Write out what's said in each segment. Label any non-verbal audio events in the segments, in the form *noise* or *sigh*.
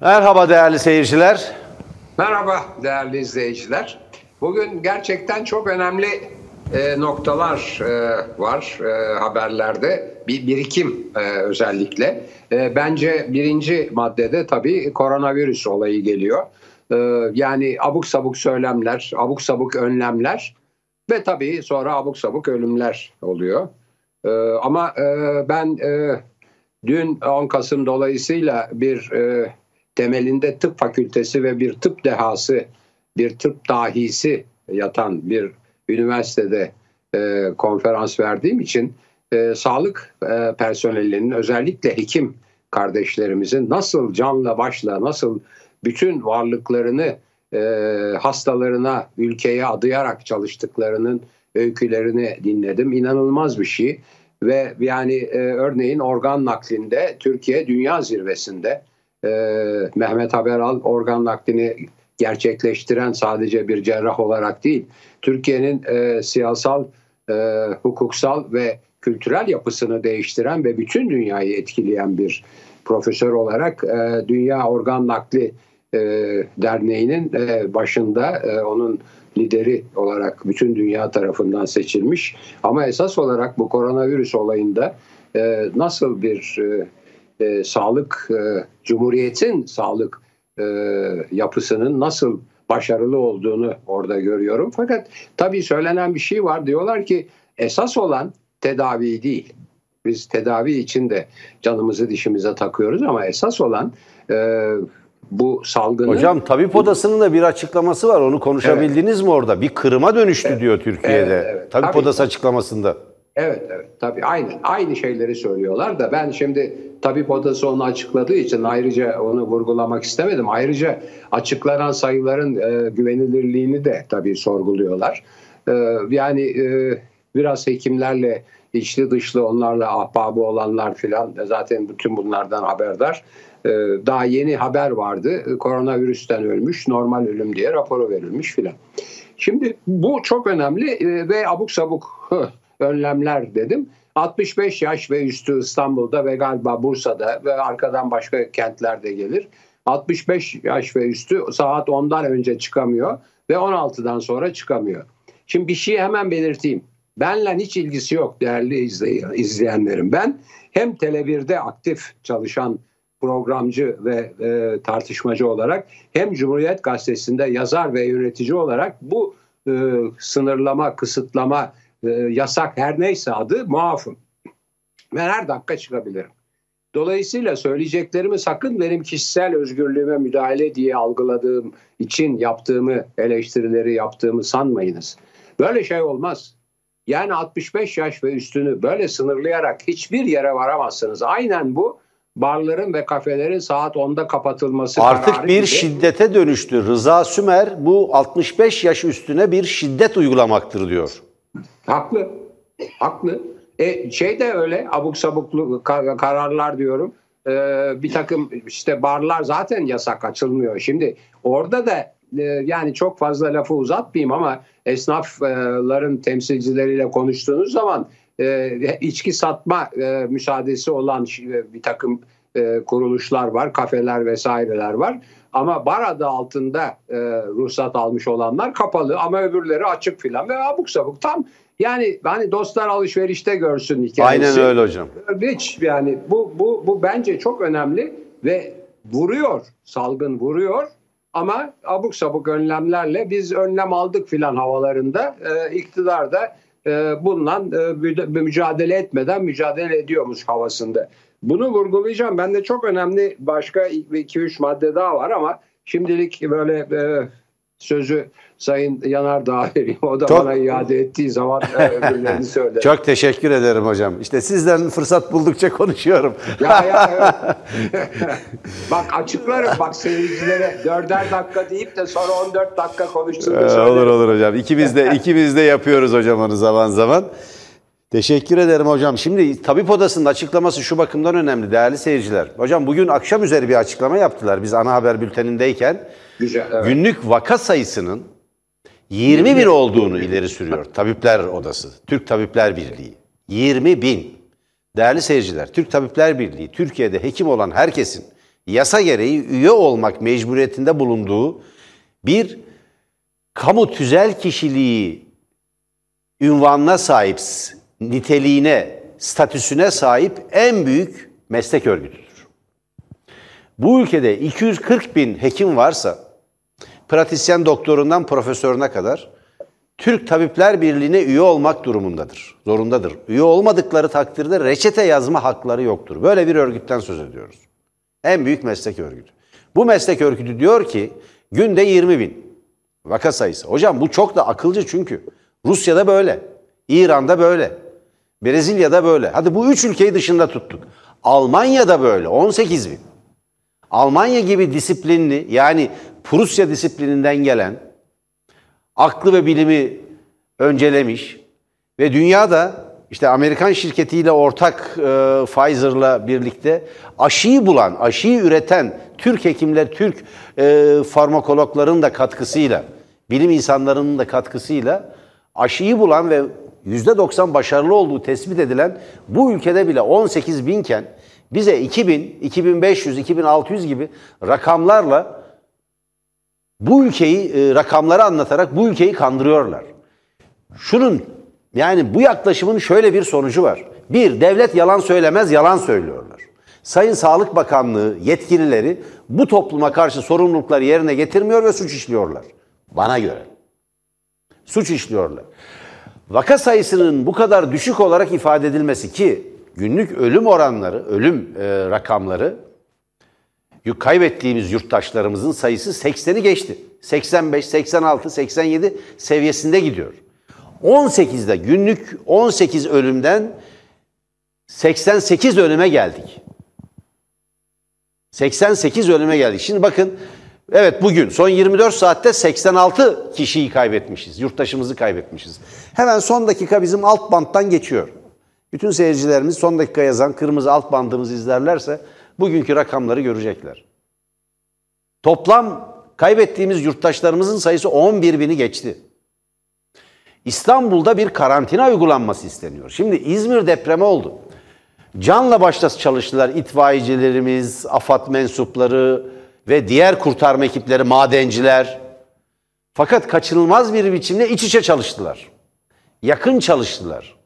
Merhaba değerli seyirciler. Merhaba değerli izleyiciler. Bugün gerçekten çok önemli e, noktalar e, var e, haberlerde. Bir birikim e, özellikle. E, bence birinci maddede tabii koronavirüs olayı geliyor. E, yani abuk sabuk söylemler, abuk sabuk önlemler ve tabii sonra abuk sabuk ölümler oluyor. E, ama e, ben e, dün 10 Kasım dolayısıyla bir e, temelinde tıp fakültesi ve bir tıp dehası, bir tıp dahisi yatan bir üniversitede e, konferans verdiğim için e, sağlık e, personelinin özellikle hekim kardeşlerimizin nasıl canla başla nasıl bütün varlıklarını e, hastalarına, ülkeye adayarak çalıştıklarının öykülerini dinledim. İnanılmaz bir şey ve yani e, örneğin organ naklinde Türkiye dünya zirvesinde e, Mehmet Haberal organ naklini gerçekleştiren sadece bir cerrah olarak değil, Türkiye'nin e, siyasal, e, hukuksal ve kültürel yapısını değiştiren ve bütün dünyayı etkileyen bir profesör olarak e, Dünya Organ Nakli e, Derneği'nin e, başında e, onun lideri olarak bütün dünya tarafından seçilmiş. Ama esas olarak bu koronavirüs olayında e, nasıl bir e, e, sağlık, e, Cumhuriyet'in sağlık e, yapısının nasıl başarılı olduğunu orada görüyorum. Fakat tabii söylenen bir şey var. Diyorlar ki esas olan tedavi değil. Biz tedavi için de canımızı dişimize takıyoruz ama esas olan e, bu salgını... Hocam tabip odasının da bir açıklaması var. Onu konuşabildiniz evet. mi orada? Bir kırıma dönüştü evet. diyor Türkiye'de. Evet, evet. Tabip tabii, odası açıklamasında. Evet evet tabii aynı aynı şeyleri söylüyorlar da ben şimdi tabip odası onu açıkladığı için ayrıca onu vurgulamak istemedim. Ayrıca açıklanan sayıların e, güvenilirliğini de tabii sorguluyorlar. E, yani e, biraz hekimlerle içli dışlı onlarla ahbabı olanlar filan zaten bütün bunlardan haberdar. E, daha yeni haber vardı. Koronavirüsten ölmüş, normal ölüm diye raporu verilmiş filan. Şimdi bu çok önemli e, ve abuk sabuk önlemler dedim. 65 yaş ve üstü İstanbul'da ve galiba Bursa'da ve arkadan başka kentlerde gelir. 65 yaş ve üstü saat 10'dan önce çıkamıyor ve 16'dan sonra çıkamıyor. Şimdi bir şey hemen belirteyim. Benle hiç ilgisi yok değerli izleyenlerim. Ben hem Tele1'de aktif çalışan programcı ve e, tartışmacı olarak hem Cumhuriyet Gazetesi'nde yazar ve yönetici olarak bu e, sınırlama, kısıtlama e, yasak her neyse adı muafım. Ben her dakika çıkabilirim. Dolayısıyla söyleyeceklerimi sakın benim kişisel özgürlüğüme müdahale diye algıladığım için yaptığımı eleştirileri yaptığımı sanmayınız. Böyle şey olmaz. Yani 65 yaş ve üstünü böyle sınırlayarak hiçbir yere varamazsınız. Aynen bu barların ve kafelerin saat 10'da kapatılması Artık bir gibi. şiddete dönüştü. Rıza Sümer bu 65 yaş üstüne bir şiddet uygulamaktır diyor. Haklı. Haklı. E, şey de öyle abuk sabuklu kararlar diyorum. E, bir takım işte barlar zaten yasak açılmıyor. Şimdi orada da e, yani çok fazla lafı uzatmayayım ama esnafların temsilcileriyle konuştuğunuz zaman e, içki satma e, müsaadesi olan bir takım e, kuruluşlar var, kafeler vesaireler var. Ama bar adı altında e, ruhsat almış olanlar kapalı ama öbürleri açık filan ve abuk sabuk tam yani hani dostlar alışverişte görsün hikayesi. Aynen öyle hocam. Hiç yani bu bu bu bence çok önemli ve vuruyor salgın vuruyor ama abuk sabuk önlemlerle biz önlem aldık filan havalarında e, iktidar da e, bundan e, mücadele etmeden mücadele ediyormuş havasında. Bunu vurgulayacağım. Ben de çok önemli başka 2-3 madde daha var ama şimdilik böyle e, sözü Sayın Yanardağ'a *laughs* vereyim. O da Çok... bana iade ettiği zaman e, öbürlerini *laughs* söyler. Çok teşekkür ederim hocam. İşte sizden fırsat buldukça konuşuyorum. Ya ya evet. *laughs* bak açıklarım bak seyircilere dörder dakika deyip de sonra 14 dakika konuştuğunu ee, Olur olur hocam. İkimiz de, ikimiz de yapıyoruz hocam onu zaman zaman. Teşekkür ederim hocam. Şimdi tabip odasının açıklaması şu bakımdan önemli değerli seyirciler. Hocam bugün akşam üzeri bir açıklama yaptılar biz ana haber bültenindeyken. Güzel, evet. Günlük vaka sayısının 20 bin olduğunu ileri sürüyor Tabipler Odası, Türk Tabipler Birliği. 20 bin. Değerli seyirciler, Türk Tabipler Birliği, Türkiye'de hekim olan herkesin yasa gereği üye olmak mecburiyetinde bulunduğu bir kamu tüzel kişiliği ünvanına sahip, niteliğine, statüsüne sahip en büyük meslek örgütüdür. Bu ülkede 240 bin hekim varsa, pratisyen doktorundan profesörüne kadar Türk Tabipler Birliği'ne üye olmak durumundadır, zorundadır. Üye olmadıkları takdirde reçete yazma hakları yoktur. Böyle bir örgütten söz ediyoruz. En büyük meslek örgütü. Bu meslek örgütü diyor ki günde 20 bin vaka sayısı. Hocam bu çok da akılcı çünkü. Rusya'da böyle, İran'da böyle, Brezilya'da böyle. Hadi bu üç ülkeyi dışında tuttuk. Almanya'da böyle 18 bin. Almanya gibi disiplinli yani Prusya disiplininden gelen aklı ve bilimi öncelemiş ve dünyada işte Amerikan şirketiyle ortak e, Pfizer'la birlikte aşıyı bulan, aşıyı üreten Türk hekimler, Türk e, farmakologların da katkısıyla, bilim insanlarının da katkısıyla aşıyı bulan ve %90 başarılı olduğu tespit edilen bu ülkede bile 18 binken bize 2000, 2500, 2600 gibi rakamlarla bu ülkeyi, e, rakamları anlatarak bu ülkeyi kandırıyorlar. Şunun yani bu yaklaşımın şöyle bir sonucu var. Bir, devlet yalan söylemez, yalan söylüyorlar. Sayın Sağlık Bakanlığı yetkilileri bu topluma karşı sorumlulukları yerine getirmiyor ve suç işliyorlar. Bana göre. Suç işliyorlar. Vaka sayısının bu kadar düşük olarak ifade edilmesi ki günlük ölüm oranları, ölüm e, rakamları kaybettiğimiz yurttaşlarımızın sayısı 80'i geçti. 85, 86, 87 seviyesinde gidiyor. 18'de günlük 18 ölümden 88 ölüme geldik. 88 ölüme geldik. Şimdi bakın evet bugün son 24 saatte 86 kişiyi kaybetmişiz. Yurttaşımızı kaybetmişiz. Hemen son dakika bizim alt banttan geçiyor. Bütün seyircilerimiz son dakika yazan kırmızı alt bandımızı izlerlerse bugünkü rakamları görecekler. Toplam kaybettiğimiz yurttaşlarımızın sayısı 11 bini geçti. İstanbul'da bir karantina uygulanması isteniyor. Şimdi İzmir depremi oldu. Canla başla çalıştılar itfaiyecilerimiz, AFAD mensupları ve diğer kurtarma ekipleri, madenciler. Fakat kaçınılmaz bir biçimde iç içe çalıştılar. Yakın çalıştılar.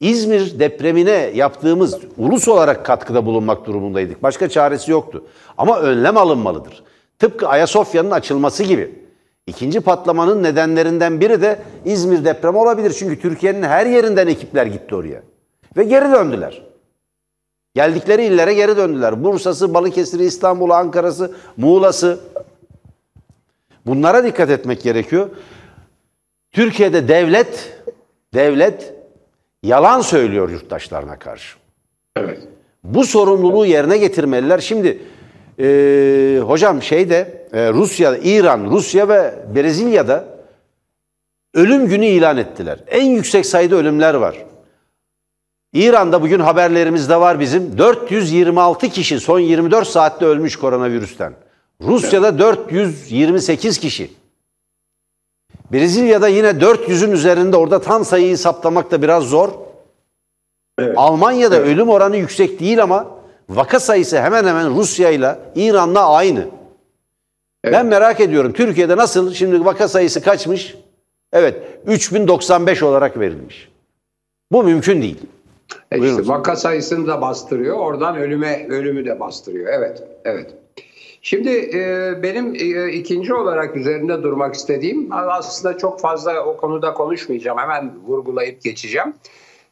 İzmir depremine yaptığımız ulus olarak katkıda bulunmak durumundaydık. Başka çaresi yoktu. Ama önlem alınmalıdır. Tıpkı Ayasofya'nın açılması gibi. İkinci patlamanın nedenlerinden biri de İzmir depremi olabilir. Çünkü Türkiye'nin her yerinden ekipler gitti oraya. Ve geri döndüler. Geldikleri illere geri döndüler. Bursa'sı, Balıkesir'i, İstanbul'u, Ankara'sı, Muğla'sı. Bunlara dikkat etmek gerekiyor. Türkiye'de devlet, devlet yalan söylüyor yurttaşlarına karşı. Evet. Bu sorumluluğu yerine getirmeliler. Şimdi e, hocam şeyde e, Rusya, İran, Rusya ve Brezilya'da ölüm günü ilan ettiler. En yüksek sayıda ölümler var. İran'da bugün haberlerimizde var bizim 426 kişi son 24 saatte ölmüş koronavirüsten. Rusya'da 428 kişi. Brezilya'da yine 400'ün üzerinde orada tam sayıyı saptamak da biraz zor. Evet. Almanya'da evet. ölüm oranı yüksek değil ama vaka sayısı hemen hemen Rusya ile İran'la aynı. Evet. Ben merak ediyorum Türkiye'de nasıl şimdi vaka sayısı kaçmış? Evet 3095 olarak verilmiş. Bu mümkün değil. E işte vaka sayısını da bastırıyor. Oradan ölüme ölümü de bastırıyor. Evet. Evet. Şimdi e, benim e, ikinci olarak üzerinde durmak istediğim aslında çok fazla o konuda konuşmayacağım. Hemen vurgulayıp geçeceğim.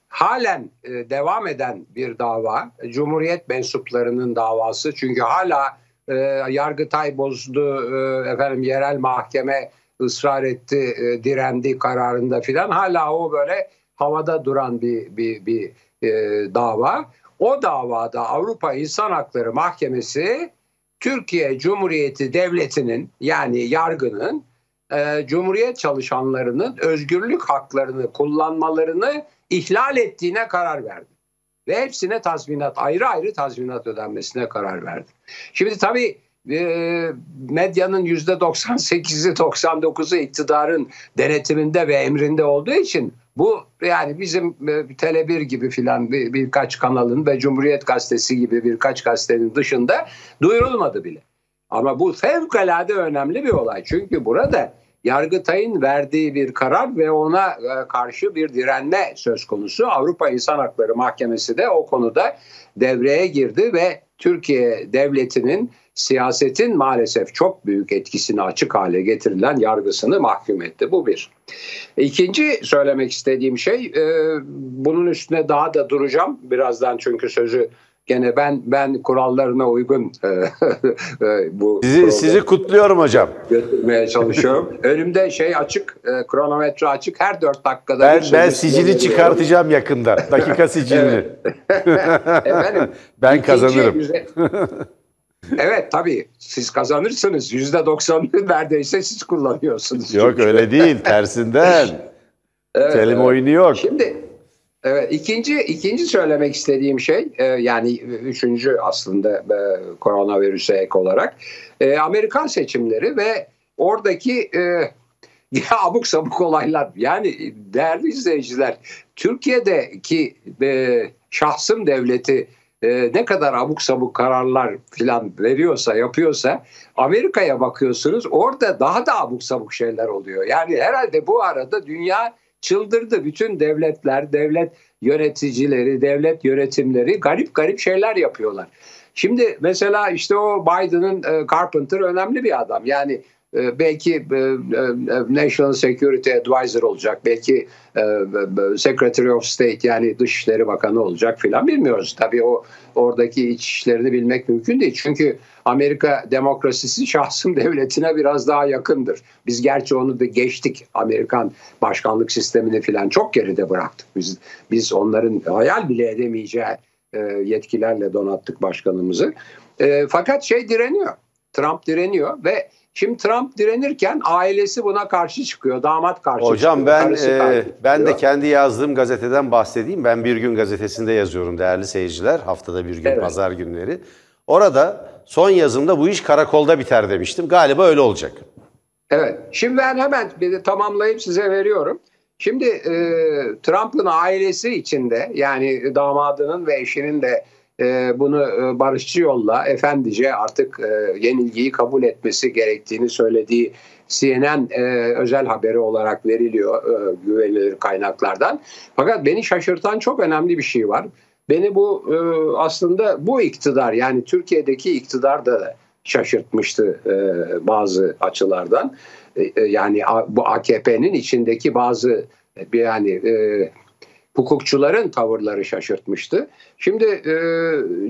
Halen e, devam eden bir dava, Cumhuriyet mensuplarının davası. Çünkü hala e, Yargıtay bozdu, e, efendim yerel mahkeme ısrar etti, e, direndi kararında filan. Hala o böyle havada duran bir bir bir e, dava. O davada Avrupa İnsan Hakları Mahkemesi Türkiye Cumhuriyeti Devleti'nin yani yargının e, Cumhuriyet çalışanlarının özgürlük haklarını kullanmalarını ihlal ettiğine karar verdi. Ve hepsine tazminat ayrı ayrı tazminat ödenmesine karar verdi. Şimdi tabii medyanın yüzde 98'i 99'u iktidarın denetiminde ve emrinde olduğu için bu yani bizim e, Tele1 gibi filan bir, birkaç kanalın ve Cumhuriyet Gazetesi gibi birkaç gazetenin dışında duyurulmadı bile. Ama bu fevkalade önemli bir olay. Çünkü burada Yargıtay'ın verdiği bir karar ve ona e, karşı bir direnme söz konusu. Avrupa İnsan Hakları Mahkemesi de o konuda devreye girdi ve Türkiye devletinin siyasetin maalesef çok büyük etkisini açık hale getirilen yargısını mahkum etti. Bu bir. İkinci söylemek istediğim şey e, bunun üstüne daha da duracağım birazdan çünkü sözü gene ben ben kurallarına uygun e, *laughs* e, bu sizi, sizi kutluyorum hocam. Götürmeye çalışıyorum. *laughs* Önümde şey açık, e, kronometre açık. Her dört dakikada ben, Ben sicili çıkartacağım yakında. Dakika sicilini. *laughs* Efendim, ben kazanırım. Evet tabii siz kazanırsınız. Yüzde doksanını neredeyse siz kullanıyorsunuz. Yok çünkü. öyle değil tersinden. evet, Telim evet. oyunu yok. Şimdi Evet, ikinci ikinci söylemek istediğim şey e, yani üçüncü aslında e, koronavirüse ek olarak e, Amerikan seçimleri ve oradaki e, ya *laughs* abuk sabuk olaylar yani değerli izleyiciler Türkiye'deki e, şahsım devleti e, ne kadar abuk sabuk kararlar filan veriyorsa yapıyorsa Amerika'ya bakıyorsunuz orada daha da abuk sabuk şeyler oluyor. Yani herhalde bu arada dünya çıldırdı. Bütün devletler, devlet yöneticileri, devlet yönetimleri garip garip şeyler yapıyorlar. Şimdi mesela işte o Biden'ın e, Carpenter önemli bir adam. Yani belki e, National Security Advisor olacak, belki Secretary of State yani Dışişleri Bakanı olacak filan bilmiyoruz. Tabii o oradaki iç işlerini bilmek mümkün değil. Çünkü Amerika demokrasisi *laughs* şahsım devletine biraz daha yakındır. Biz gerçi onu da geçtik. Amerikan başkanlık sistemini filan çok geride bıraktık. Biz biz onların hayal bile edemeyeceği e, yetkilerle donattık başkanımızı. E, fakat şey direniyor. Trump direniyor ve Şimdi Trump direnirken ailesi buna karşı çıkıyor. Damat karşı Hocam çıkıyor. Hocam ben e, ben de kendi yazdığım gazeteden bahsedeyim. Ben Bir Gün gazetesinde yazıyorum değerli seyirciler. Haftada bir gün evet. pazar günleri. Orada son yazımda bu iş karakolda biter demiştim. Galiba öyle olacak. Evet. Şimdi ben hemen bir de tamamlayıp size veriyorum. Şimdi e, Trump'ın ailesi içinde yani damadının ve eşinin de e, bunu e, barışçı yolla efendice artık e, yenilgiyi kabul etmesi gerektiğini söylediği CNN özel haberi olarak veriliyor e, güvenilir kaynaklardan. Fakat beni şaşırtan çok önemli bir şey var. Beni bu aslında bu iktidar yani Türkiye'deki iktidar da şaşırtmıştı bazı açılardan. Yani bu AKP'nin içindeki bazı yani hukukçuların tavırları şaşırtmıştı. Şimdi e,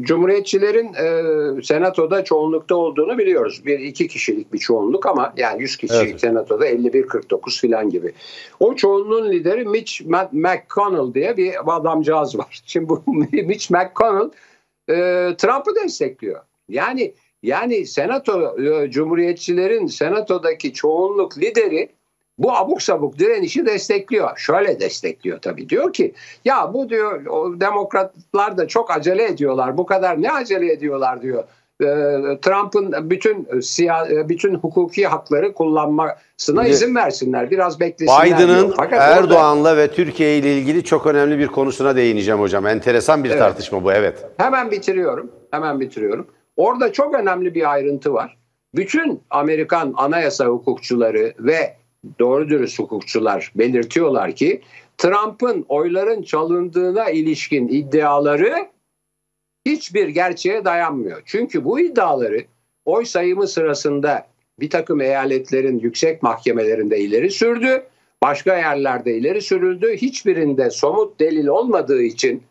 Cumhuriyetçilerin e, senatoda çoğunlukta olduğunu biliyoruz. Bir iki kişilik bir çoğunluk ama yani 100 kişilik evet. senatoda 51-49 filan gibi. O çoğunluğun lideri Mitch McConnell diye bir adamcağız var. *laughs* Şimdi bu *laughs* Mitch McConnell e, Trump'ı destekliyor. Yani yani senato e, Cumhuriyetçilerin senatodaki çoğunluk lideri bu abuk sabuk direnişi destekliyor. Şöyle destekliyor tabii. Diyor ki ya bu diyor o demokratlar da çok acele ediyorlar. Bu kadar ne acele ediyorlar diyor. Ee, Trump'ın bütün siyah, bütün hukuki hakları kullanmasına izin versinler. Biraz beklesinler. Biden'ın Erdoğan'la orada... ve Türkiye ile ilgili çok önemli bir konusuna değineceğim hocam. Enteresan bir evet. tartışma bu evet. Hemen bitiriyorum. Hemen bitiriyorum. Orada çok önemli bir ayrıntı var. Bütün Amerikan anayasa hukukçuları ve doğru dürüst hukukçular belirtiyorlar ki Trump'ın oyların çalındığına ilişkin iddiaları hiçbir gerçeğe dayanmıyor. Çünkü bu iddiaları oy sayımı sırasında bir takım eyaletlerin yüksek mahkemelerinde ileri sürdü. Başka yerlerde ileri sürüldü. Hiçbirinde somut delil olmadığı için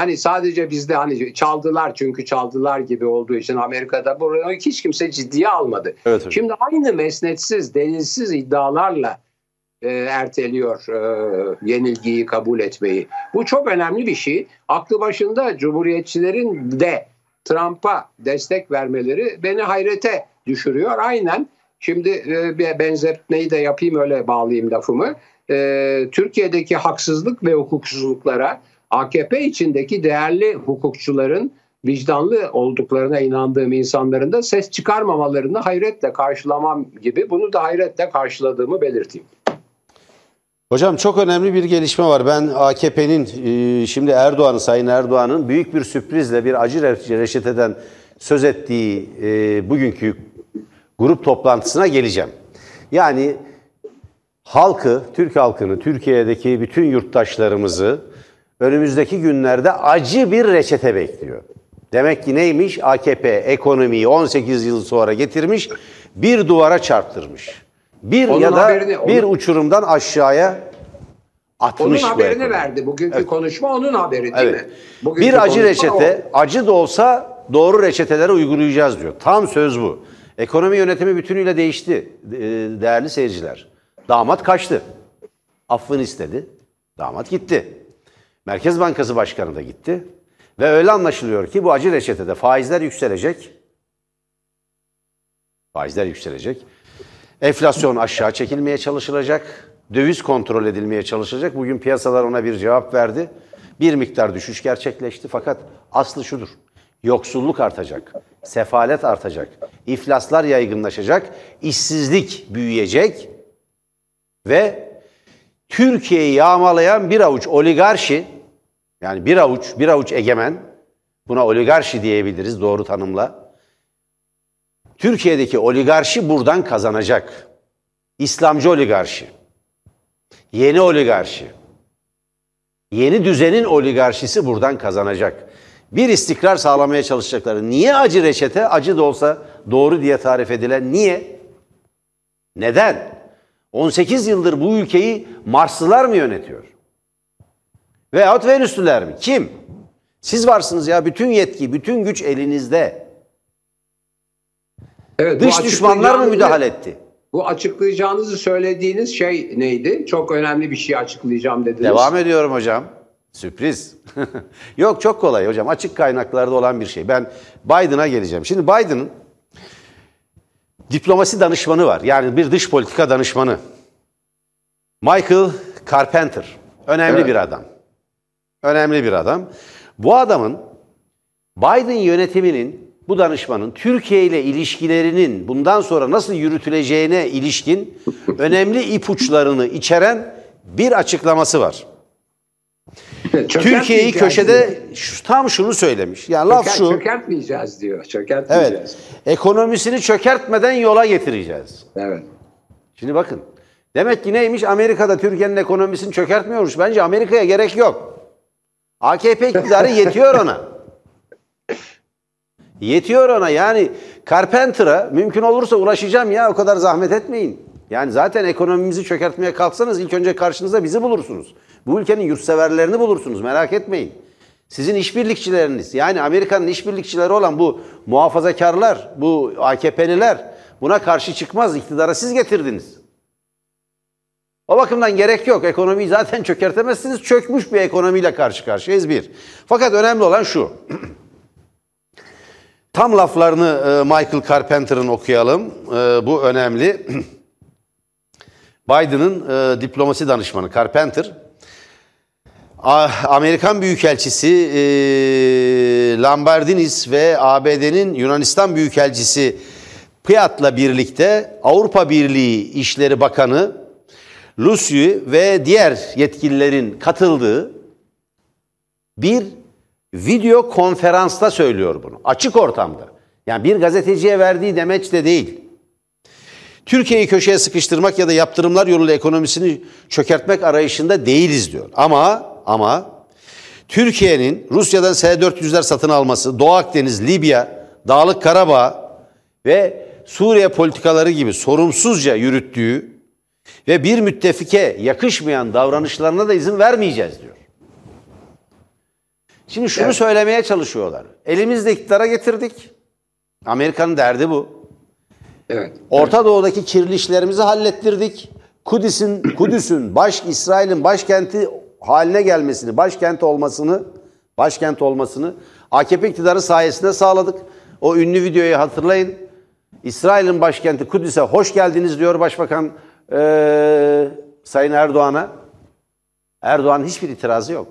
Hani sadece bizde hani çaldılar çünkü çaldılar gibi olduğu için Amerika'da bunu hiç kimse ciddiye almadı. Evet, Şimdi aynı mesnetsiz, delilsiz iddialarla e, erteliyor e, yenilgiyi kabul etmeyi. Bu çok önemli bir şey. Aklı başında Cumhuriyetçilerin de Trump'a destek vermeleri beni hayrete düşürüyor. Aynen şimdi e, bir benzetmeyi de yapayım öyle bağlayayım lafımı. E, Türkiye'deki haksızlık ve hukuksuzluklara AKP içindeki değerli hukukçuların vicdanlı olduklarına inandığım insanların da ses çıkarmamalarını hayretle karşılamam gibi bunu da hayretle karşıladığımı belirteyim. Hocam çok önemli bir gelişme var. Ben AKP'nin e, şimdi Erdoğan'ın, Sayın Erdoğan'ın büyük bir sürprizle bir acı reçeteden söz ettiği e, bugünkü grup toplantısına geleceğim. Yani halkı, Türk halkını, Türkiye'deki bütün yurttaşlarımızı önümüzdeki günlerde acı bir reçete bekliyor. Demek ki neymiş? AKP ekonomiyi 18 yıl sonra getirmiş, bir duvara çarptırmış. Bir Onun ya da haberini- bir onun- uçurumdan aşağıya atmış Onun haberini ekonomi. verdi. Bugünkü konuşma onun haberi değil Evet. mi? Bugünkü Bir acı reçete, acı da olsa doğru reçeteleri uygulayacağız diyor. Tam söz bu. Ekonomi yönetimi bütünüyle değişti e, değerli seyirciler. Damat kaçtı. Affını istedi. Damat gitti. Merkez Bankası Başkanı da gitti. Ve öyle anlaşılıyor ki bu acı reçetede faizler yükselecek. Faizler yükselecek. Enflasyon aşağı çekilmeye çalışılacak. Döviz kontrol edilmeye çalışacak. Bugün piyasalar ona bir cevap verdi. Bir miktar düşüş gerçekleşti fakat aslı şudur. Yoksulluk artacak, sefalet artacak, iflaslar yaygınlaşacak, işsizlik büyüyecek ve Türkiye'yi yağmalayan bir avuç oligarşi, yani bir avuç, bir avuç egemen, buna oligarşi diyebiliriz doğru tanımla. Türkiye'deki oligarşi buradan kazanacak. İslamcı oligarşi. Yeni oligarşi. Yeni düzenin oligarşisi buradan kazanacak. Bir istikrar sağlamaya çalışacakları. Niye acı reçete? Acı da olsa doğru diye tarif edilen. Niye? Neden? 18 yıldır bu ülkeyi Marslılar mı yönetiyor? Veyahut Venüslüler mi? Kim? Siz varsınız ya. Bütün yetki, bütün güç elinizde. Evet, Dış düşmanlar mı müdahale etti? Bu açıklayacağınızı söylediğiniz şey neydi? Çok önemli bir şey açıklayacağım dediniz. Devam ediyorum hocam. Sürpriz. *laughs* Yok çok kolay hocam. Açık kaynaklarda olan bir şey. Ben Biden'a geleceğim. Şimdi Biden'ın diplomasi danışmanı var. Yani bir dış politika danışmanı. Michael Carpenter. Önemli Evet. bir adam. Önemli bir adam. Bu adamın Biden yönetiminin bu danışmanın Türkiye ile ilişkilerinin bundan sonra nasıl yürütüleceğine ilişkin *laughs* önemli ipuçlarını içeren bir açıklaması var. Türkiye'yi köşede şu, tam şunu söylemiş. Yani laf Çöker- şu. Çökertmeyeceğiz diyor. Çökertmeyeceğiz. Evet. Ekonomisini çökertmeden yola getireceğiz. Evet. Şimdi bakın. Demek ki neymiş? Amerika'da Türkiye'nin ekonomisini çökertmiyormuş. Bence Amerika'ya gerek yok. AKP iktidarı yetiyor ona. Yetiyor ona. Yani Carpenter'a mümkün olursa ulaşacağım ya o kadar zahmet etmeyin. Yani zaten ekonomimizi çökertmeye kalksanız ilk önce karşınızda bizi bulursunuz. Bu ülkenin yurtseverlerini bulursunuz merak etmeyin. Sizin işbirlikçileriniz yani Amerika'nın işbirlikçileri olan bu muhafazakarlar, bu AKP'liler buna karşı çıkmaz. iktidara siz getirdiniz. O bakımdan gerek yok. Ekonomiyi zaten *laughs* çökertemezsiniz. Çökmüş bir ekonomiyle karşı karşıyayız bir. Fakat önemli olan şu. *clears throat* Tam laflarını e, Michael Carpenter'ın okuyalım. E, Bu önemli. *clears throat* Biden'ın e, diplomasi danışmanı Carpenter, Amerikan Büyükelçisi e, Lamberdinis ve ABD'nin Yunanistan Büyükelçisi Piat'la birlikte Avrupa Birliği İşleri Bakanı Lucy ve diğer yetkililerin katıldığı bir video konferansta söylüyor bunu. Açık ortamda. Yani bir gazeteciye verdiği demeç de değil. Türkiye'yi köşeye sıkıştırmak ya da yaptırımlar yoluyla ekonomisini çökertmek arayışında değiliz diyor. Ama ama Türkiye'nin Rusya'dan S-400'ler satın alması, Doğu Akdeniz, Libya, Dağlık Karabağ ve Suriye politikaları gibi sorumsuzca yürüttüğü ve bir müttefike yakışmayan davranışlarına da izin vermeyeceğiz diyor. Şimdi şunu Evet. söylemeye çalışıyorlar. Elimizde iktidara getirdik. Amerika'nın derdi bu. Evet. Orta Doğu'daki kirli işlerimizi hallettirdik. Kudüs'ün Kudüs'ün baş İsrail'in başkenti haline gelmesini, başkent olmasını, başkent olmasını AKP iktidarı sayesinde sağladık. O ünlü videoyu hatırlayın. İsrail'in başkenti Kudüs'e hoş geldiniz diyor Başbakan eee, Sayın Erdoğan'a. Erdoğan'ın hiçbir itirazı yok.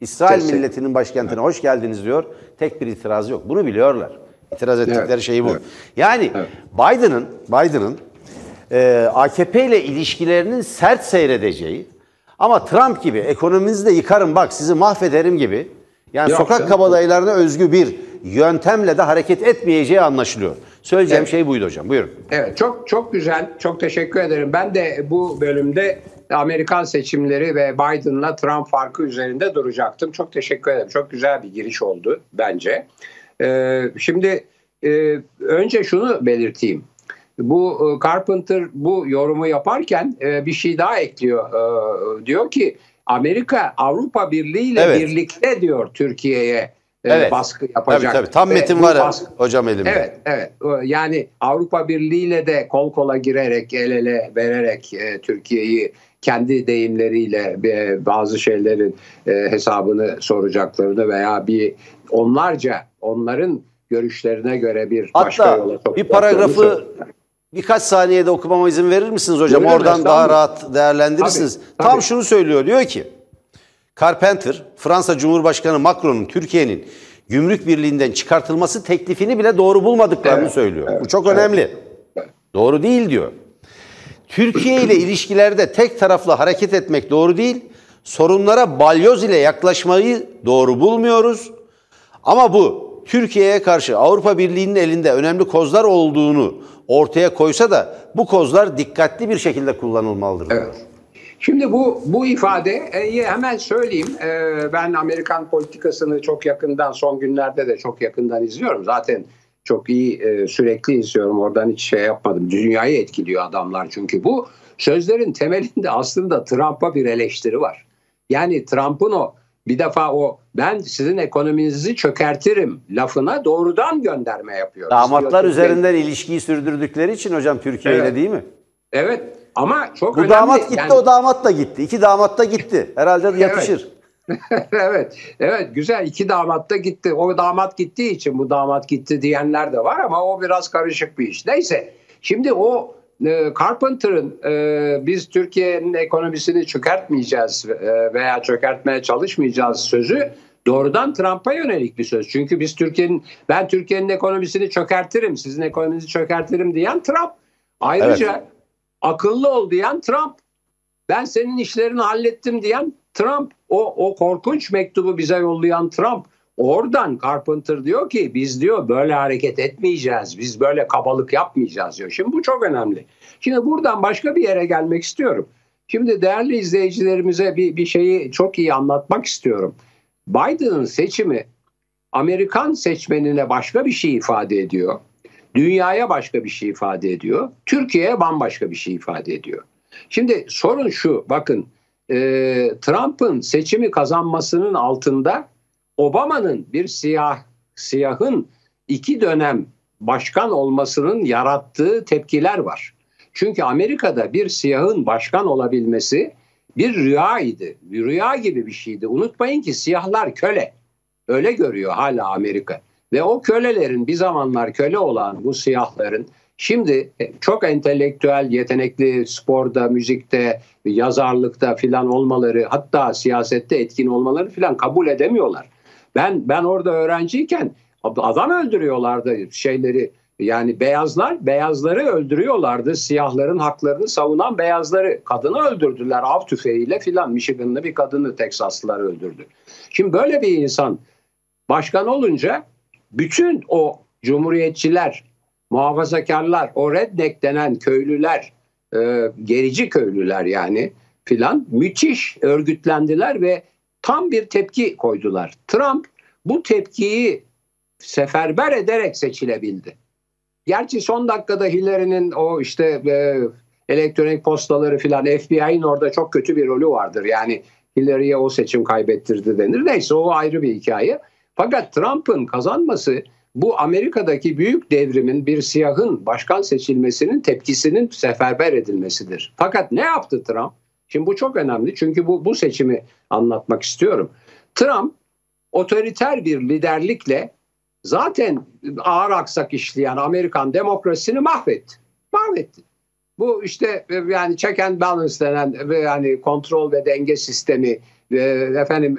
İsrail Kesinlikle. milletinin başkentine hoş geldiniz diyor. Tek bir itirazı yok. Bunu biliyorlar. İtiraz ettikleri Evet, şey bu. evet. Yani Biden'ın Biden'ın e, AKP ile ilişkilerinin sert seyredeceği ama Trump gibi ekonominizi de yıkarım bak sizi mahvederim gibi yani Yok sokak canım. kabadayılarına özgü bir yöntemle de hareket etmeyeceği anlaşılıyor. Söyleyeceğim Evet. şey buydu hocam. Buyurun. Evet çok çok güzel. Çok teşekkür ederim. Ben de bu bölümde Amerikan seçimleri ve Biden'la Trump farkı üzerinde duracaktım. Çok teşekkür ederim. Çok güzel bir giriş oldu bence. Ee, şimdi e, önce şunu belirteyim. Bu e, Carpenter bu yorumu yaparken e, bir şey daha ekliyor. E, diyor ki Amerika Avrupa Birliği ile Evet. birlikte diyor Türkiye'ye Evet. baskı Tabii yapacak. tabii. Tam Ve metin var baskı- hocam elimde. Evet, evet. Yani Avrupa Birliği ile de kol kola girerek, el ele vererek e, Türkiye'yi kendi deyimleriyle e, bazı şeylerin e, hesabını soracaklarını veya bir onlarca onların görüşlerine göre bir başka Hatta yola bir paragrafı. Birkaç saniyede okumama izin verir misiniz hocam? Veririm, Oradan daha estağfurullah. rahat değerlendirirsiniz. Tabii, Tam tabii. şunu söylüyor. Diyor ki Carpenter, Fransa Cumhurbaşkanı Macron'un Türkiye'nin gümrük birliğinden çıkartılması teklifini bile doğru bulmadıklarını Evet, söylüyor. Bu çok önemli. Doğru değil diyor. Türkiye ile ilişkilerde tek taraflı hareket etmek doğru değil. Sorunlara balyoz ile yaklaşmayı doğru bulmuyoruz. Ama bu Türkiye'ye karşı Avrupa Birliği'nin elinde önemli kozlar olduğunu ortaya koysa da bu kozlar dikkatli bir şekilde kullanılmalıdır. Evet. Şimdi bu bu ifadeyi hemen söyleyeyim. Ee, Ben Amerikan politikasını çok yakından son günlerde de çok yakından izliyorum. Zaten çok iyi e, sürekli izliyorum. Oradan hiç şey yapmadım. Dünyayı etkiliyor adamlar çünkü bu sözlerin temelinde aslında Trump'a bir eleştiri var. Yani Trump'ın o bir defa o ben sizin ekonominizi çökertirim lafına doğrudan gönderme yapıyor. Damatlar diyor, üzerinden ilişkiyi sürdürdükleri için hocam Türkiye ile Evet. değil mi? Evet ama çok Bu önemli. damat gitti Yani- o damat da gitti. İki damat da gitti. Herhalde yatışır. *laughs* evet, evet güzel iki damat da gitti. O damat gittiği için bu damat gitti diyenler de var ama o biraz karışık bir iş. Neyse şimdi o e, Carpenter'ın e, biz Türkiye'nin ekonomisini çökertmeyeceğiz e, veya çökertmeye çalışmayacağız sözü doğrudan Trump'a yönelik bir söz. Çünkü biz Türkiye'nin ben Türkiye'nin ekonomisini çökertirim, sizin ekonominizi çökertirim diyen Trump. Ayrıca akıllı ol diyen Trump. Ben senin işlerini hallettim diyen Trump. O, o korkunç mektubu bize yollayan Trump. Oradan Carpenter diyor ki biz diyor böyle hareket etmeyeceğiz. Biz böyle kabalık yapmayacağız diyor. Şimdi bu çok önemli. Şimdi buradan başka bir yere gelmek istiyorum. Şimdi değerli izleyicilerimize bir, bir şeyi çok iyi anlatmak istiyorum. Biden'ın seçimi Amerikan seçmenine başka bir şey ifade ediyor. Dünyaya başka bir şey ifade ediyor. Türkiye'ye bambaşka bir şey ifade ediyor. Şimdi sorun şu bakın e, Trump'ın seçimi kazanmasının altında Obama'nın bir siyah siyahın iki dönem başkan olmasının yarattığı tepkiler var. Çünkü Amerika'da bir siyahın başkan olabilmesi bir rüyaydı. Bir rüya gibi bir şeydi. Unutmayın ki siyahlar köle. Öyle görüyor hala Amerika. Ve o kölelerin bir zamanlar köle olan bu siyahların şimdi çok entelektüel, yetenekli sporda, müzikte, yazarlıkta filan olmaları hatta siyasette etkin olmaları filan kabul edemiyorlar. Ben ben orada öğrenciyken adam öldürüyorlardı şeyleri yani beyazlar beyazları öldürüyorlardı. Siyahların haklarını savunan beyazları kadını öldürdüler av tüfeğiyle filan. Michigan'lı bir kadını Teksaslılar öldürdü. Şimdi böyle bir insan başkan olunca bütün o cumhuriyetçiler, muhafazakarlar, o redneck denen köylüler, e, gerici köylüler yani filan müthiş örgütlendiler ve tam bir tepki koydular. Trump bu tepkiyi seferber ederek seçilebildi. Gerçi son dakikada Hillary'nin o işte e, elektronik postaları filan FBI'nin orada çok kötü bir rolü vardır. Yani Hillary'ye o seçim kaybettirdi denir. Neyse o ayrı bir hikaye. Fakat Trump'ın kazanması bu Amerika'daki büyük devrimin bir siyahın başkan seçilmesinin tepkisinin seferber edilmesidir. Fakat ne yaptı Trump? Şimdi bu çok önemli çünkü bu, bu seçimi anlatmak istiyorum. Trump otoriter bir liderlikle zaten ağır aksak işleyen Amerikan demokrasisini mahvetti. Mahvetti. Bu işte yani check and balance denen yani kontrol ve denge sistemi efendim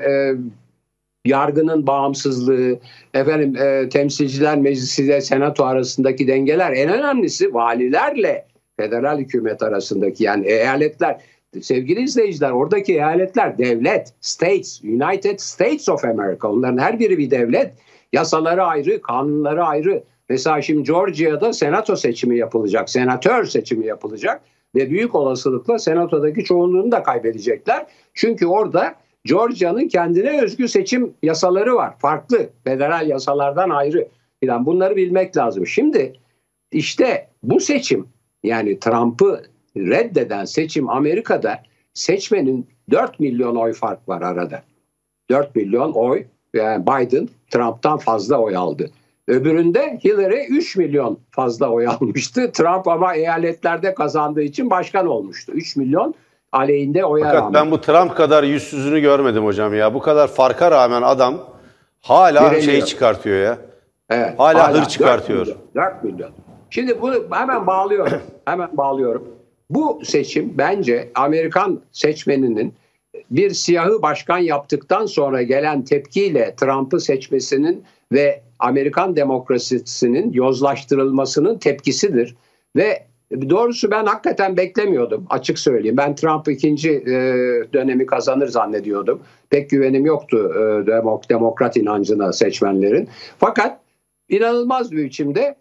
yargının bağımsızlığı, efendim e, temsilciler meclisi ile senato arasındaki dengeler en önemlisi valilerle federal hükümet arasındaki yani eyaletler sevgili izleyiciler oradaki eyaletler devlet, states, United States of America onların her biri bir devlet. Yasaları ayrı, kanunları ayrı. Mesela şimdi Georgia'da senato seçimi yapılacak, senatör seçimi yapılacak ve büyük olasılıkla senatodaki çoğunluğunu da kaybedecekler. Çünkü orada Georgia'nın kendine özgü seçim yasaları var. Farklı, federal yasalardan ayrı. Falan. Bunları bilmek lazım. Şimdi işte bu seçim yani Trump'ı reddeden seçim Amerika'da seçmenin 4 milyon oy fark var arada. 4 milyon oy yani Biden Trump'tan fazla oy aldı. Öbüründe Hillary 3 milyon fazla oy almıştı. Trump ama eyaletlerde kazandığı için başkan olmuştu. 3 milyon aleyhinde oya Fakat rağmen. ben bu Trump kadar yüzsüzünü görmedim hocam ya. Bu kadar farka rağmen adam hala Direniyor. şey çıkartıyor ya. Evet, Hala hır 4 çıkartıyor. milyon, 4 milyon. Şimdi bunu hemen bağlıyorum. hemen bağlıyorum. Bu seçim bence Amerikan seçmeninin bir siyahı başkan yaptıktan sonra gelen tepkiyle Trump'ı seçmesinin ve Amerikan demokrasisinin yozlaştırılmasının tepkisidir. Ve doğrusu ben hakikaten beklemiyordum açık söyleyeyim. Ben Trump ikinci e, dönemi kazanır zannediyordum. Pek güvenim yoktu e, demok- demokrat inancına seçmenlerin. Fakat inanılmaz bir biçimde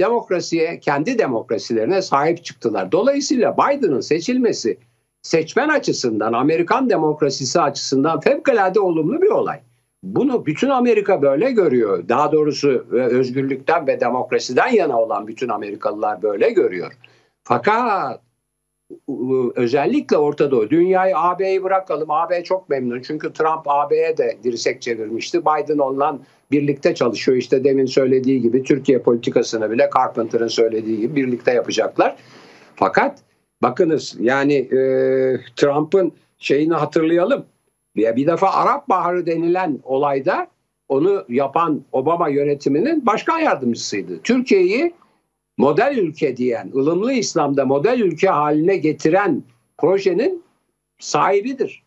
demokrasiye, kendi demokrasilerine sahip çıktılar. Dolayısıyla Biden'ın seçilmesi seçmen açısından, Amerikan demokrasisi açısından fevkalade olumlu bir olay. Bunu bütün Amerika böyle görüyor. Daha doğrusu özgürlükten ve demokrasiden yana olan bütün Amerikalılar böyle görüyor. Fakat özellikle Orta Doğu, dünyayı AB'yi bırakalım. AB çok memnun çünkü Trump AB'ye de dirsek çevirmişti. Biden onunla birlikte çalışıyor. İşte demin söylediği gibi Türkiye politikasını bile Carpenter'ın söylediği gibi birlikte yapacaklar. Fakat bakınız yani e, Trump'ın şeyini hatırlayalım. Bir, bir defa Arap Baharı denilen olayda onu yapan Obama yönetiminin başkan yardımcısıydı. Türkiye'yi model ülke diyen, ılımlı İslam'da model ülke haline getiren projenin sahibidir.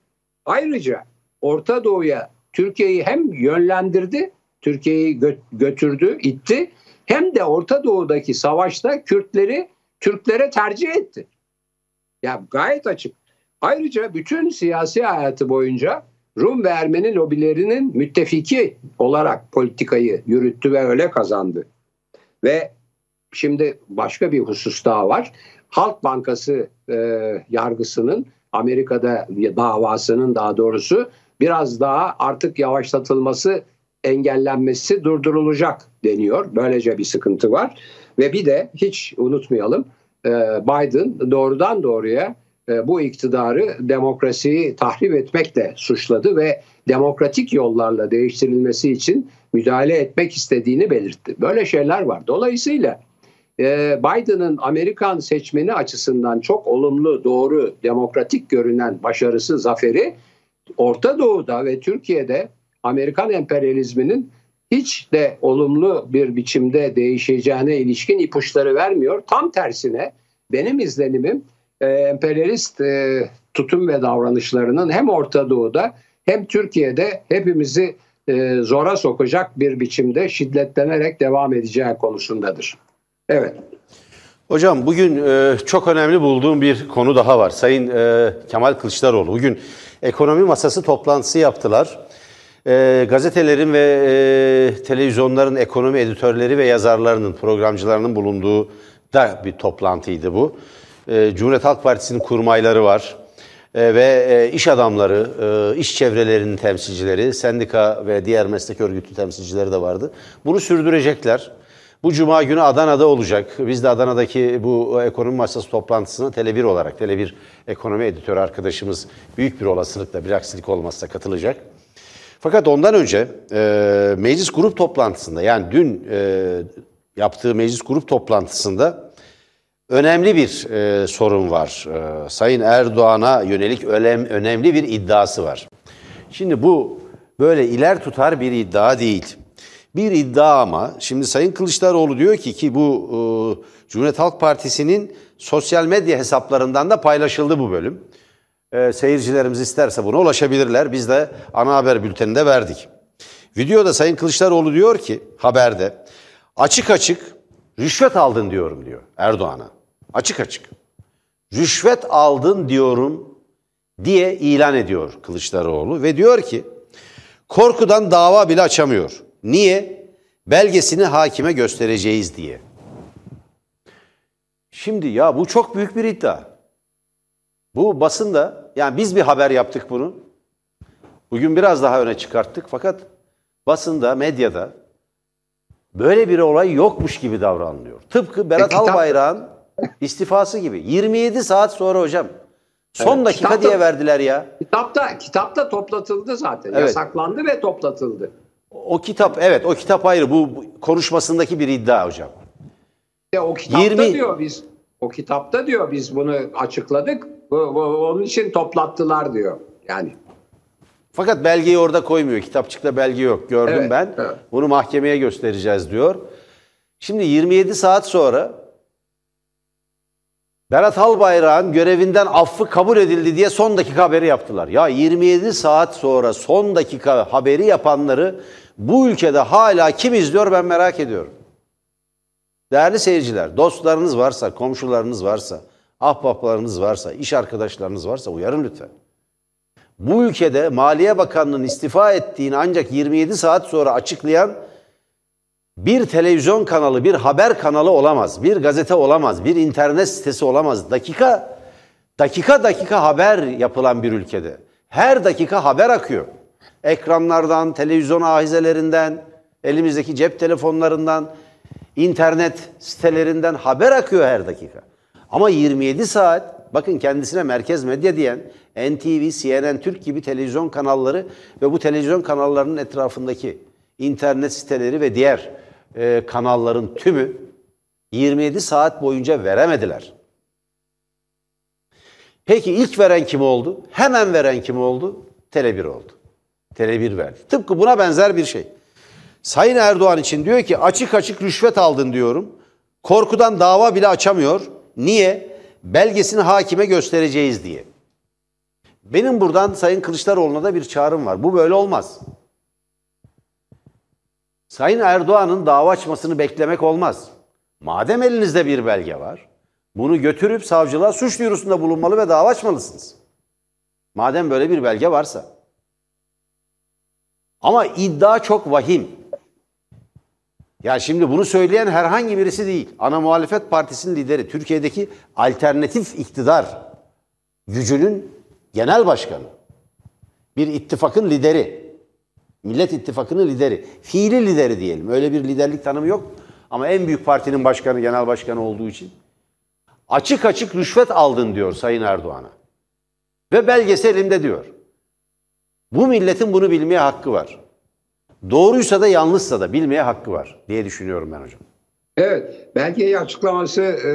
Ayrıca Orta Doğu'ya Türkiye'yi hem yönlendirdi, Türkiye'yi gö- götürdü, itti, hem de Orta Doğu'daki savaşta Kürtleri Türklere tercih etti. Ya gayet açık. Ayrıca bütün siyasi hayatı boyunca Rum ve Ermeni lobilerinin müttefiki olarak politikayı yürüttü ve öyle kazandı. Ve şimdi başka bir husus daha var. Halk Bankası e, yargısının Amerika'da davasının daha doğrusu biraz daha artık yavaşlatılması, engellenmesi durdurulacak deniyor. Böylece bir sıkıntı var. Ve bir de hiç unutmayalım e, Biden doğrudan doğruya e, bu iktidarı demokrasiyi tahrip etmekle suçladı ve demokratik yollarla değiştirilmesi için müdahale etmek istediğini belirtti. Böyle şeyler var. Dolayısıyla e, Biden'ın Amerikan seçmeni açısından çok olumlu, doğru, demokratik görünen başarısı, zaferi Orta Doğu'da ve Türkiye'de Amerikan emperyalizminin hiç de olumlu bir biçimde değişeceğine ilişkin ipuçları vermiyor. Tam tersine benim izlenimim e, emperyalist e, tutum ve davranışlarının hem Orta Doğu'da hem Türkiye'de hepimizi e, zora sokacak bir biçimde şiddetlenerek devam edeceği konusundadır. Evet. Hocam bugün e, çok önemli bulduğum bir konu daha var. Sayın e, Kemal Kılıçdaroğlu bugün ekonomi masası toplantısı yaptılar. E, gazetelerin ve e, televizyonların ekonomi editörleri ve yazarlarının, programcılarının bulunduğu da bir toplantıydı bu. E, Cumhuriyet Halk Partisi'nin kurmayları var. E, ve e, iş adamları, e, iş çevrelerinin temsilcileri, sendika ve diğer meslek örgütü temsilcileri de vardı. Bunu sürdürecekler. Bu cuma günü Adana'da olacak. Biz de Adana'daki bu ekonomi masası toplantısına Tele1 olarak, Tele1 ekonomi editörü arkadaşımız büyük bir olasılıkla bir aksilik olmazsa katılacak. Fakat ondan önce e, meclis grup toplantısında yani dün e, yaptığı meclis grup toplantısında önemli bir e, sorun var. E, Sayın Erdoğan'a yönelik önem, önemli bir iddiası var. Şimdi bu böyle iler tutar bir iddia değil. Bir iddia ama şimdi Sayın Kılıçdaroğlu diyor ki ki bu e, Cumhuriyet Halk Partisi'nin sosyal medya hesaplarından da paylaşıldı bu bölüm. E, seyircilerimiz isterse buna ulaşabilirler. Biz de ana haber bülteninde verdik. Videoda Sayın Kılıçdaroğlu diyor ki haberde açık açık rüşvet aldın diyorum diyor Erdoğan'a. Açık açık. Rüşvet aldın diyorum diye ilan ediyor Kılıçdaroğlu ve diyor ki korkudan dava bile açamıyor. Niye? Belgesini hakime göstereceğiz diye. Şimdi ya bu çok büyük bir iddia. Bu basında yani biz bir haber yaptık bunu. Bugün biraz daha öne çıkarttık fakat basında, medyada böyle bir olay yokmuş gibi davranılıyor. Tıpkı Berat E, kitap- Albayrak'ın *laughs* istifası gibi. 27 saat sonra hocam. Son Evet, dakika kitapta- diye verdiler ya. Kitapta kitapta toplatıldı zaten. Evet. Yasaklandı ve toplatıldı. O kitap evet o kitap ayrı. Bu, bu konuşmasındaki bir iddia hocam. Ya o kitapta 20 diyor biz o kitapta diyor biz bunu açıkladık. Bu, bu- onun için toplattılar diyor. Yani Fakat belgeyi orada koymuyor. Kitapçıkta belge yok. Gördüm Evet, ben. evet. Bunu mahkemeye göstereceğiz diyor. Şimdi 27 saat sonra Berat Albayrak'ın görevinden affı kabul edildi diye son dakika haberi yaptılar. Ya 27 saat sonra son dakika haberi yapanları bu ülkede hala kim izliyor ben merak ediyorum. Değerli seyirciler, dostlarınız varsa, komşularınız varsa, ahbaplarınız varsa, iş arkadaşlarınız varsa uyarın lütfen. Bu ülkede Maliye Bakanlığı'nın istifa ettiğini ancak 27 saat sonra açıklayan bir televizyon kanalı, bir haber kanalı olamaz, bir gazete olamaz, bir internet sitesi olamaz. Dakika dakika dakika haber yapılan bir ülkede. Her dakika haber akıyor. Ekranlardan, televizyon ahizelerinden, elimizdeki cep telefonlarından, internet sitelerinden haber akıyor her dakika. Ama 27 saat bakın kendisine merkez medya diyen NTV, CNN Türk gibi televizyon kanalları ve bu televizyon kanallarının etrafındaki internet siteleri ve diğer e, kanalların tümü 27 saat boyunca veremediler. Peki ilk veren kim oldu? Hemen veren kim oldu? Tele1 oldu. Tele1 verdi. Tıpkı buna benzer bir şey. Sayın Erdoğan için diyor ki açık açık rüşvet aldın diyorum. Korkudan dava bile açamıyor. Niye? Belgesini hakime göstereceğiz diye. Benim buradan Sayın Kılıçdaroğlu'na da bir çağrım var. Bu böyle olmaz. Sayın Erdoğan'ın dava açmasını beklemek olmaz. Madem elinizde bir belge var, bunu götürüp savcılığa suç duyurusunda bulunmalı ve dava açmalısınız. Madem böyle bir belge varsa. Ama iddia çok vahim. Ya şimdi bunu söyleyen herhangi birisi değil. Ana muhalefet partisinin lideri, Türkiye'deki alternatif iktidar gücünün genel başkanı. Bir ittifakın lideri. Millet İttifakı'nın lideri. Fiili lideri diyelim. Öyle bir liderlik tanımı yok. Ama en büyük partinin başkanı, genel başkanı olduğu için. Açık açık rüşvet aldın diyor Sayın Erdoğan'a. Ve belgesi elimde diyor. Bu milletin bunu bilmeye hakkı var. Doğruysa da yanlışsa da bilmeye hakkı var diye düşünüyorum ben hocam. Evet, belgeyi açıklaması e,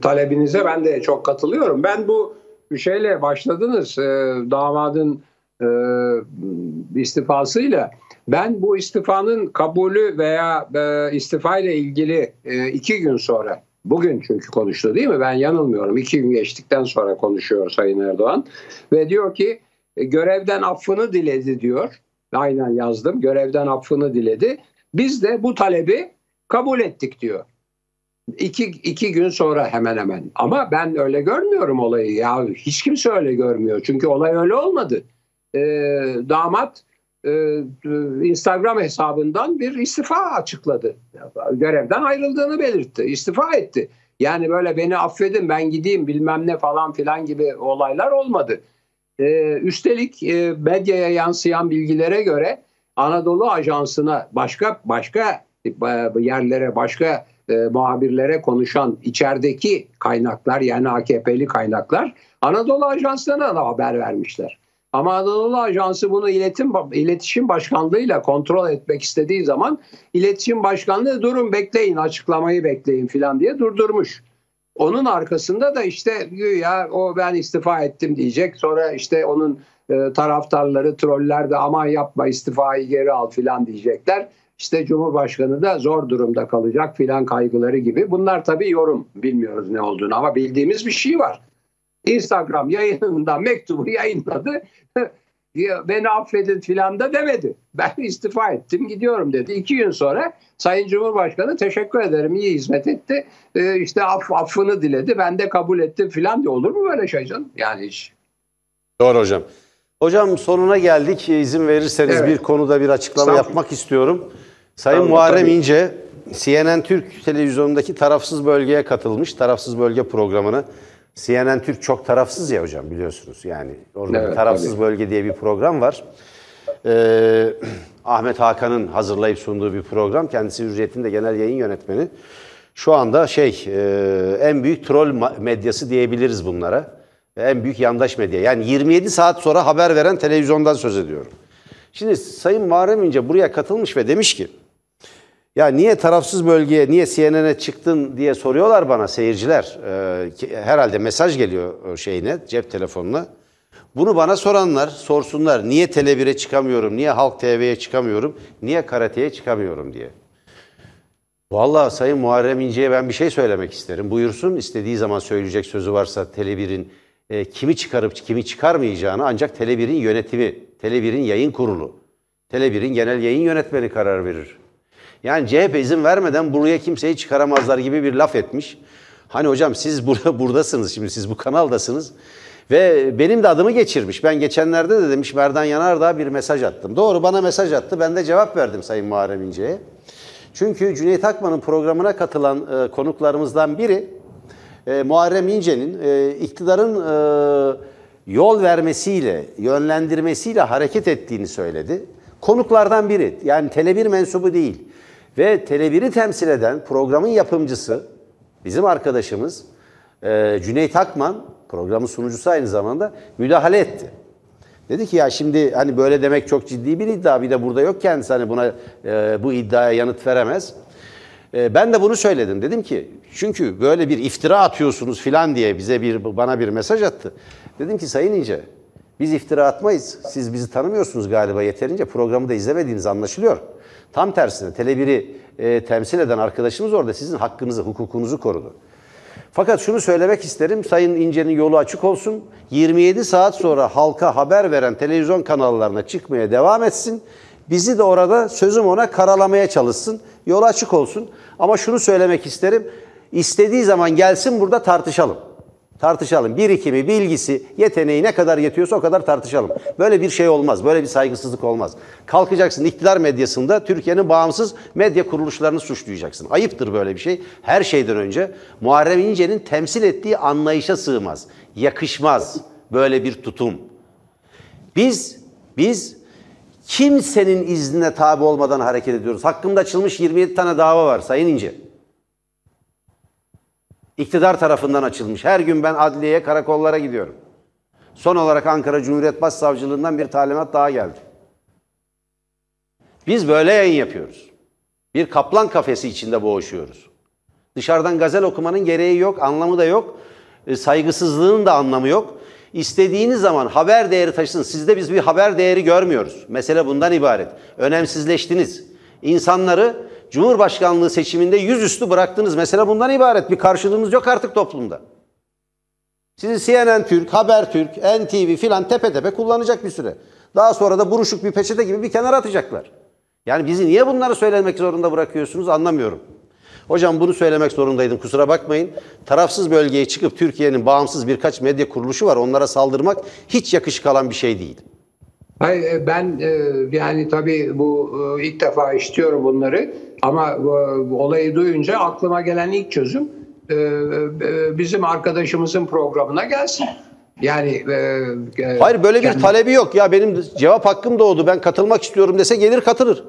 talebinize ben de çok katılıyorum. Ben bu şeyle başladınız, e, damadın e, istifasıyla. Ben bu istifanın kabulü veya e, istifa ile ilgili e, iki gün sonra, bugün çünkü konuştu değil mi? Ben yanılmıyorum. İki gün geçtikten sonra konuşuyor Sayın Erdoğan. Ve diyor ki e, görevden affını diledi diyor. Aynen yazdım. Görevden affını diledi. Biz de bu talebi kabul ettik diyor. İki, iki gün sonra hemen hemen. Ama ben öyle görmüyorum olayı. Ya hiç kimse öyle görmüyor. Çünkü olay öyle olmadı. Ee, damat e, Instagram hesabından bir istifa açıkladı. Görevden ayrıldığını belirtti. İstifa etti. Yani böyle beni affedin ben gideyim bilmem ne falan filan gibi olaylar olmadı. Ee, üstelik e, medyaya yansıyan bilgilere göre Anadolu Ajansı'na başka başka yerlere başka e, muhabirlere konuşan içerideki kaynaklar yani AKP'li kaynaklar Anadolu Ajansı'na da haber vermişler. Ama Anadolu Ajansı bunu iletim, iletişim başkanlığıyla kontrol etmek istediği zaman iletişim başkanlığı durun bekleyin açıklamayı bekleyin filan diye durdurmuş. Onun arkasında da işte ya o ben istifa ettim diyecek. Sonra işte onun e, taraftarları troller de aman yapma istifayı geri al filan diyecekler. İşte Cumhurbaşkanı da zor durumda kalacak filan kaygıları gibi. Bunlar tabii yorum bilmiyoruz ne olduğunu ama bildiğimiz bir şey var. Instagram yayınında mektubu yayınladı. *laughs* beni affedin filan da demedi. Ben istifa ettim gidiyorum dedi. İki gün sonra Sayın Cumhurbaşkanı teşekkür ederim iyi hizmet etti. Ee, işte aff, affını diledi ben de kabul ettim filan diye olur mu böyle şey canım? Yani hiç. Doğru hocam. Hocam sonuna geldik. İzin verirseniz evet. bir konuda bir açıklama yapmak istiyorum. Sayın tamam, Muharrem tabii. İnce CNN Türk televizyonundaki tarafsız bölgeye katılmış. Tarafsız bölge programını. CNN Türk çok tarafsız ya hocam biliyorsunuz. Yani orada evet, tarafsız tabii. bölge diye bir program var. Ee, *clears throat* Ahmet Hakan'ın hazırlayıp sunduğu bir program. Kendisi Hürriyet'in de genel yayın yönetmeni. Şu anda şey e, en büyük troll medyası diyebiliriz bunlara. En büyük yandaş medya. Yani 27 saat sonra haber veren televizyondan söz ediyorum. Şimdi Sayın Muharrem İnce buraya katılmış ve demiş ki ya niye tarafsız bölgeye, niye CNN'e çıktın diye soruyorlar bana seyirciler. Ee, herhalde mesaj geliyor şeyine, cep telefonuna. Bunu bana soranlar sorsunlar. Niye Tele1'e çıkamıyorum, niye Halk TV'ye çıkamıyorum, niye Karate'ye çıkamıyorum diye. Vallahi Sayın Muharrem İnce'ye ben bir şey söylemek isterim. Buyursun istediği zaman söyleyecek sözü varsa Tele1'in e, kimi çıkarıp kimi çıkarmayacağını ancak Tele1'in yönetimi, Tele1'in yayın kurulu, Tele1'in genel yayın yönetmeni karar verir. Yani CHP izin vermeden buraya kimseyi çıkaramazlar gibi bir laf etmiş. Hani hocam siz burada *laughs* buradasınız şimdi siz bu kanaldasınız. Ve benim de adımı geçirmiş. Ben geçenlerde de demiş Merdan Yanardağ bir mesaj attım. Doğru bana mesaj attı. Ben de cevap verdim Sayın Muharrem İnce'ye. Çünkü Cüneyt Akman'ın programına katılan e, konuklarımızdan biri e, Muharrem İnce'nin e, iktidarın e, yol vermesiyle, yönlendirmesiyle hareket ettiğini söyledi. Konuklardan biri. Yani Tele1 mensubu değil. Ve Tele1'i temsil eden programın yapımcısı, bizim arkadaşımız e, Cüneyt Akman, programın sunucusu aynı zamanda müdahale etti. Dedi ki ya şimdi hani böyle demek çok ciddi bir iddia. Bir de burada yok kendisi hani buna e, bu iddiaya yanıt veremez. E, ben de bunu söyledim. Dedim ki çünkü böyle bir iftira atıyorsunuz filan diye bize bir bana bir mesaj attı. Dedim ki Sayın İnce biz iftira atmayız. Siz bizi tanımıyorsunuz galiba yeterince. Programı da izlemediğiniz anlaşılıyor. Tam tersine Tele1'i e, temsil eden arkadaşımız orada sizin hakkınızı, hukukunuzu korudu. Fakat şunu söylemek isterim. Sayın İnce'nin yolu açık olsun. 27 saat sonra halka haber veren televizyon kanallarına çıkmaya devam etsin. Bizi de orada sözüm ona karalamaya çalışsın. Yolu açık olsun. Ama şunu söylemek isterim. İstediği zaman gelsin burada tartışalım. Tartışalım. Birikimi, bilgisi, yeteneği ne kadar yetiyorsa o kadar tartışalım. Böyle bir şey olmaz. Böyle bir saygısızlık olmaz. Kalkacaksın iktidar medyasında Türkiye'nin bağımsız medya kuruluşlarını suçlayacaksın. Ayıptır böyle bir şey. Her şeyden önce Muharrem İnce'nin temsil ettiği anlayışa sığmaz. Yakışmaz böyle bir tutum. Biz biz kimsenin iznine tabi olmadan hareket ediyoruz. Hakkında açılmış 27 tane dava var Sayın İnce. İktidar tarafından açılmış. Her gün ben adliyeye, karakollara gidiyorum. Son olarak Ankara Cumhuriyet Başsavcılığından bir talimat daha geldi. Biz böyle yayın yapıyoruz. Bir kaplan kafesi içinde boğuşuyoruz. Dışarıdan gazel okumanın gereği yok, anlamı da yok. E, saygısızlığın da anlamı yok. İstediğiniz zaman haber değeri taşısın. Sizde biz bir haber değeri görmüyoruz. Mesele bundan ibaret. Önemsizleştiniz. İnsanları Cumhurbaşkanlığı seçiminde yüzüstü bıraktınız. Mesela bundan ibaret bir karşılığınız yok artık toplumda. Sizi CNN Türk, Haber Türk, NTV filan tepe tepe kullanacak bir süre. Daha sonra da buruşuk bir peçete gibi bir kenara atacaklar. Yani bizi niye bunları söylemek zorunda bırakıyorsunuz anlamıyorum. Hocam bunu söylemek zorundaydım kusura bakmayın. Tarafsız bölgeye çıkıp Türkiye'nin bağımsız birkaç medya kuruluşu var. Onlara saldırmak hiç yakışık alan bir şey değil. Hayır, e, ben e, yani tabii bu e, ilk defa işitiyorum bunları ama olayı duyunca aklıma gelen ilk çözüm bizim arkadaşımızın programına gelsin. Yani Hayır böyle bir talebi yok ya benim cevap hakkım doğdu ben katılmak istiyorum dese gelir katılır.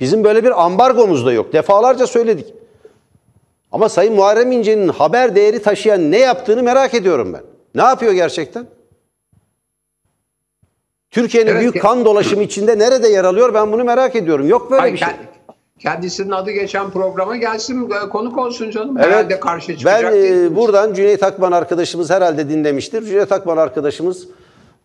Bizim böyle bir ambargomuz da yok. Defalarca söyledik. Ama Sayın Muharrem İnce'nin haber değeri taşıyan ne yaptığını merak ediyorum ben. Ne yapıyor gerçekten? Türkiye'nin evet, büyük kan dolaşımı içinde nerede yer alıyor ben bunu merak ediyorum. Yok böyle Hayır, bir şey. Kendisinin adı geçen programa gelsin e, konuk olsun canım. Evet, herhalde karşı çıkacak Ben e, buradan Cüneyt Akman arkadaşımız herhalde dinlemiştir. Cüneyt Akman arkadaşımız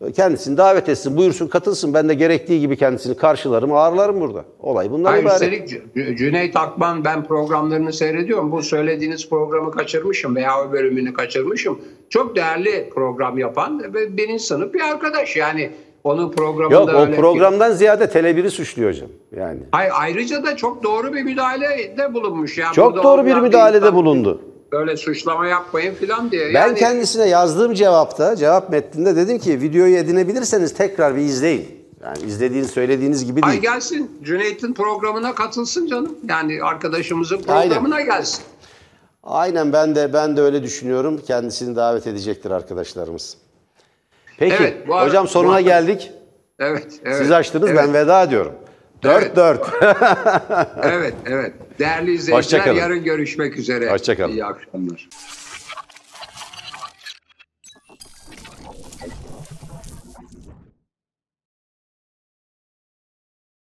e, kendisini davet etsin, buyursun, katılsın. Ben de gerektiği gibi kendisini karşılarım, ağırlarım burada. Olay bundan Hayır, ibaret. Üstelik Cüneyt Akman ben programlarını seyrediyorum. Bu söylediğiniz programı kaçırmışım veya o bölümünü kaçırmışım. Çok değerli program yapan ve birinci sınıf bir arkadaş. Yani onun programında Yok o programdan ziyade Tele1'i suçluyor hocam. Yani. Hayır, ayrıca da çok doğru bir müdahalede bulunmuş. Yani Çok doğru bir müdahalede insan bulundu. Böyle suçlama yapmayın filan diye. Ben Yani- kendisine yazdığım cevapta, cevap metninde dedim ki videoyu edinebilirseniz tekrar bir izleyin. Yani izlediğiniz, söylediğiniz gibi Ay değil. gelsin Cüneyt'in programına katılsın canım. Yani arkadaşımızın programına gelsin. Aynen ben de ben de öyle düşünüyorum. Kendisini davet edecektir arkadaşlarımız. Peki Evet, bu hocam sonuna bu geldik. Evet, evet. Siz açtınız evet, ben veda ediyorum. 4 Evet. 4. Evet, *laughs* evet. Değerli izleyiciler yarın görüşmek üzere. Hoşça kalın. İyi akşamlar.